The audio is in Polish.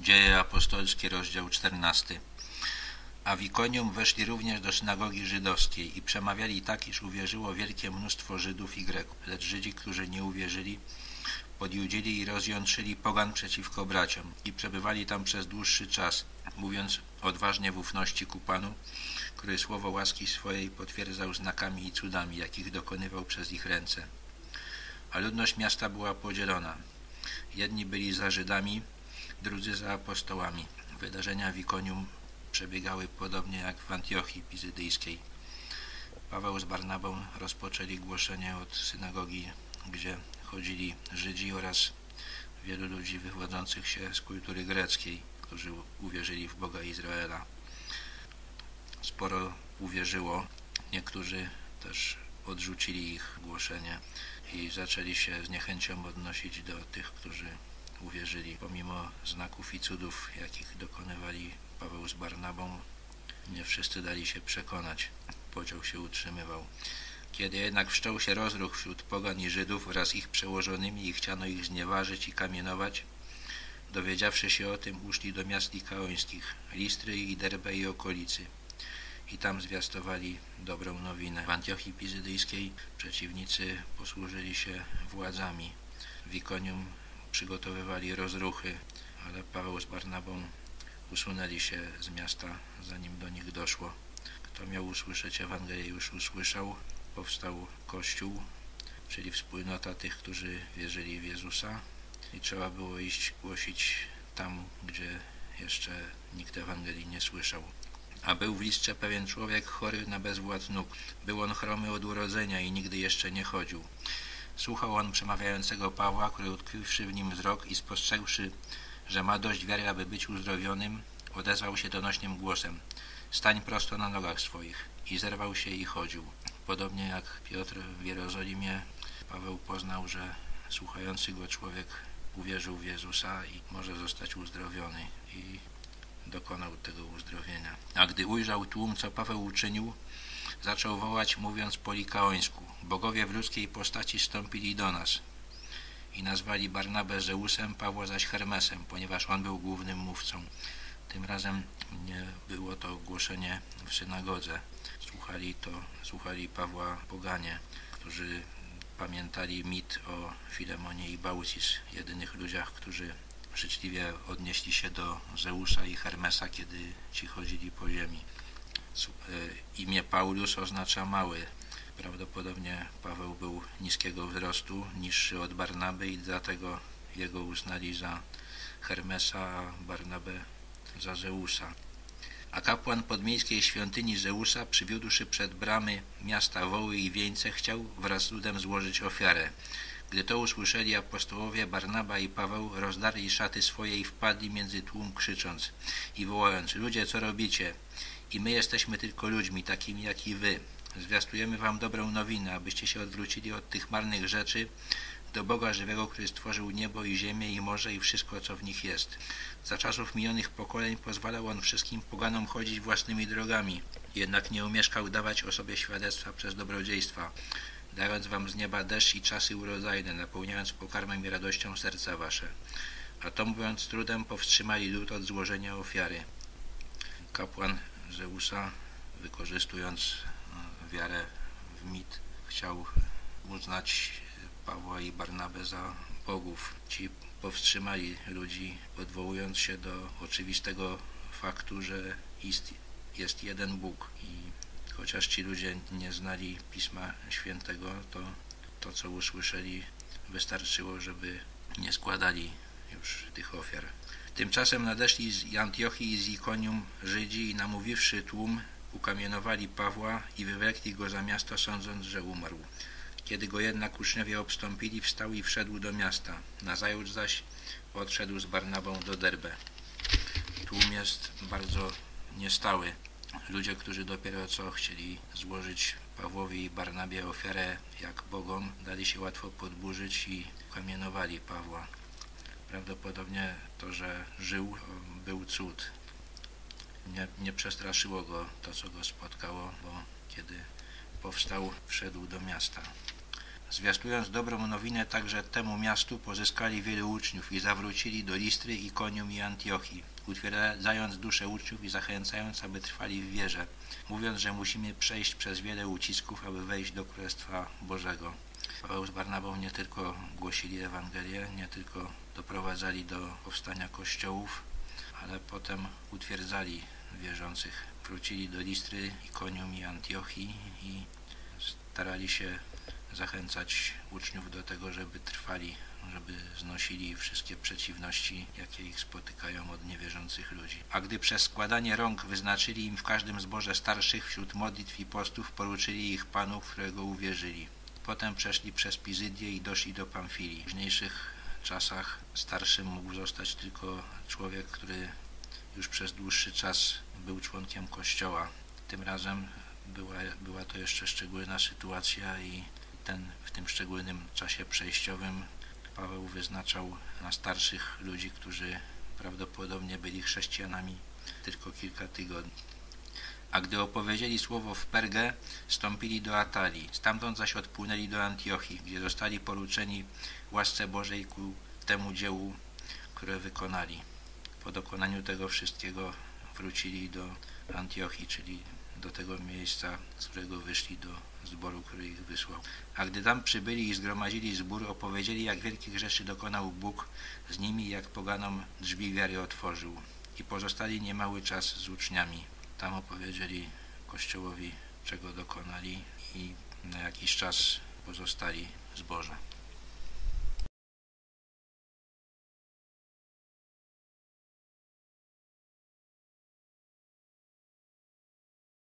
Dzieje apostolskie, rozdział 14. A w Ikonium weszli również do synagogi żydowskiej i przemawiali tak, iż uwierzyło wielkie mnóstwo Żydów i Greków. Lecz Żydzi, którzy nie uwierzyli, podjudzili i rozjątrzyli pogan przeciwko braciom i przebywali tam przez dłuższy czas, mówiąc odważnie w ufności ku Panu, który słowo łaski swojej potwierdzał znakami i cudami, jakich dokonywał przez ich ręce. A ludność miasta była podzielona. Jedni byli za Żydami, drudzy za apostołami. Wydarzenia w Ikonium przebiegały podobnie jak w Antiochii Pizydyjskiej. Paweł z Barnabą rozpoczęli głoszenie od synagogi, gdzie chodzili Żydzi oraz wielu ludzi wywodzących się z kultury greckiej, którzy uwierzyli w Boga Izraela. Sporo uwierzyło, niektórzy też odrzucili ich głoszenie i zaczęli się z niechęcią odnosić do tych, którzy uwierzyli. Pomimo znaków i cudów, jakich dokonywali Paweł z Barnabą, nie wszyscy dali się przekonać. Podział się utrzymywał. Kiedy jednak wszczął się rozruch wśród pogan i Żydów wraz ich przełożonymi i chciano ich znieważyć i kamienować, dowiedziawszy się o tym, uszli do miast likaońskich, Listry i Derbe i okolicy i tam zwiastowali dobrą nowinę. W Antiochii Pizydyjskiej przeciwnicy posłużyli się władzami. W Ikonium przygotowywali rozruchy, ale Paweł z Barnabą usunęli się z miasta, zanim do nich doszło. Kto miał usłyszeć Ewangelię, już usłyszał. Powstał Kościół, czyli wspólnota tych, którzy wierzyli w Jezusa i trzeba było iść głosić tam, gdzie jeszcze nikt Ewangelii nie słyszał. A był w liście pewien człowiek chory na bezwład nóg. Był on chromy od urodzenia i nigdy jeszcze nie chodził. Słuchał on przemawiającego Pawła, który utkwiwszy w nim wzrok i spostrzegłszy, że ma dość wiary, aby być uzdrowionym, odezwał się donośnym głosem Stań prosto na nogach swoich i zerwał się i chodził. Podobnie jak Piotr w Jerozolimie, Paweł poznał, że słuchający go człowiek uwierzył w Jezusa i może zostać uzdrowiony i dokonał tego uzdrowienia. A gdy ujrzał tłum, co Paweł uczynił, zaczął wołać, mówiąc po likaońsku. Bogowie w ludzkiej postaci stąpili do nas i nazwali Barnabę Zeusem, Pawła zaś Hermesem, ponieważ on był głównym mówcą. Tym razem było to głoszenie w synagodze. Słuchali to, słuchali Pawła poganie, którzy pamiętali mit o Filemonie i Baucis, jedynych ludziach, którzy życzliwie odnieśli się do Zeusa i Hermesa, kiedy ci chodzili po ziemi. E, imię Paulus oznacza mały. Prawdopodobnie Paweł był niskiego wzrostu, niższy od Barnaby i dlatego jego uznali za Hermesa, a Barnabę za Zeusa. A kapłan podmiejskiej świątyni Zeusa, przywiódłszy przed bramy miasta woły i wieńce, chciał wraz z ludem złożyć ofiarę. Gdy to usłyszeli apostołowie Barnaba i Paweł, rozdarli szaty swoje i wpadli między tłum krzycząc i wołając, ludzie, co robicie? I my jesteśmy tylko ludźmi, takimi jak i wy. Zwiastujemy wam dobrą nowinę, abyście się odwrócili od tych marnych rzeczy do Boga żywego, który stworzył niebo i ziemię i morze i wszystko, co w nich jest. Za czasów minionych pokoleń pozwalał on wszystkim poganom chodzić własnymi drogami, jednak nie umieszkał dawać o sobie świadectwa przez dobrodziejstwa, dając wam z nieba deszcz i czasy urodzajne, napełniając pokarmem i radością serca wasze. A to mówiąc trudem powstrzymali lud od złożenia ofiary. Kapłan Zeusa, wykorzystując e, wiarę w mit, chciał uznać Pawła i Barnabę za bogów. Ci powstrzymali ludzi, odwołując się do oczywistego faktu, że jest jeden Bóg i chociaż ci ludzie nie znali Pisma Świętego, to to, co usłyszeli, wystarczyło, żeby nie składali już tych ofiar. Tymczasem nadeszli z Antiochii i z Ikonium Żydzi i namówiwszy tłum, ukamienowali Pawła i wywlekli go za miasto, sądząc, że umarł. Kiedy go jednak uczniowie obstąpili, wstał i wszedł do miasta. Nazajutrz zaś odszedł z Barnabą do Derbe. Tłum jest bardzo niestały. Ludzie, którzy dopiero co chcieli złożyć Pawłowi i Barnabie ofiarę jak Bogom, dali się łatwo podburzyć i kamienowali Pawła. Prawdopodobnie to, że żył, był cud. Nie, nie przestraszyło go to, co go spotkało, bo kiedy powstał, wszedł do miasta. Zwiastując dobrą nowinę także temu miastu, pozyskali wielu uczniów i zawrócili do Listry, Ikonium i Antiochii, utwierdzając duszę uczniów i zachęcając, aby trwali w wierze, mówiąc, że musimy przejść przez wiele ucisków, aby wejść do Królestwa Bożego. Paweł z Barnabą nie tylko głosili Ewangelię, nie tylko doprowadzali do powstania kościołów, ale potem utwierdzali wierzących. Wrócili do Listry, Ikonium i Antiochii i starali się zachęcać uczniów do tego, żeby trwali, żeby znosili wszystkie przeciwności, jakie ich spotykają od niewierzących ludzi. A gdy przez składanie rąk wyznaczyli im w każdym zborze starszych wśród modlitw i postów, poruczyli ich Panu, w którego uwierzyli. Potem przeszli przez Pizydię i doszli do Pamfilii. W późniejszych czasach starszym mógł zostać tylko człowiek, który już przez dłuższy czas był członkiem Kościoła. Tym razem była, była to jeszcze szczególna sytuacja i ten, w tym szczególnym czasie przejściowym wyznaczał na starszych ludzi, którzy prawdopodobnie byli chrześcijanami tylko kilka tygodni. A gdy opowiedzieli słowo w Pergę, stąpili do Atalii, stamtąd zaś odpłynęli do Antiochii, gdzie zostali poruczeni łasce Bożej ku temu dziełu, które wykonali. Po dokonaniu tego wszystkiego wrócili do Antiochii, czyli do tego miejsca, z którego wyszli do zboru, który ich wysłał. A gdy tam przybyli i zgromadzili zbór, opowiedzieli, jak wielkich rzeczy dokonał Bóg z nimi, jak poganom drzwi wiary otworzył. I pozostali niemały czas z uczniami. Tam opowiedzieli Kościołowi, czego dokonali i na jakiś czas pozostali z Boża.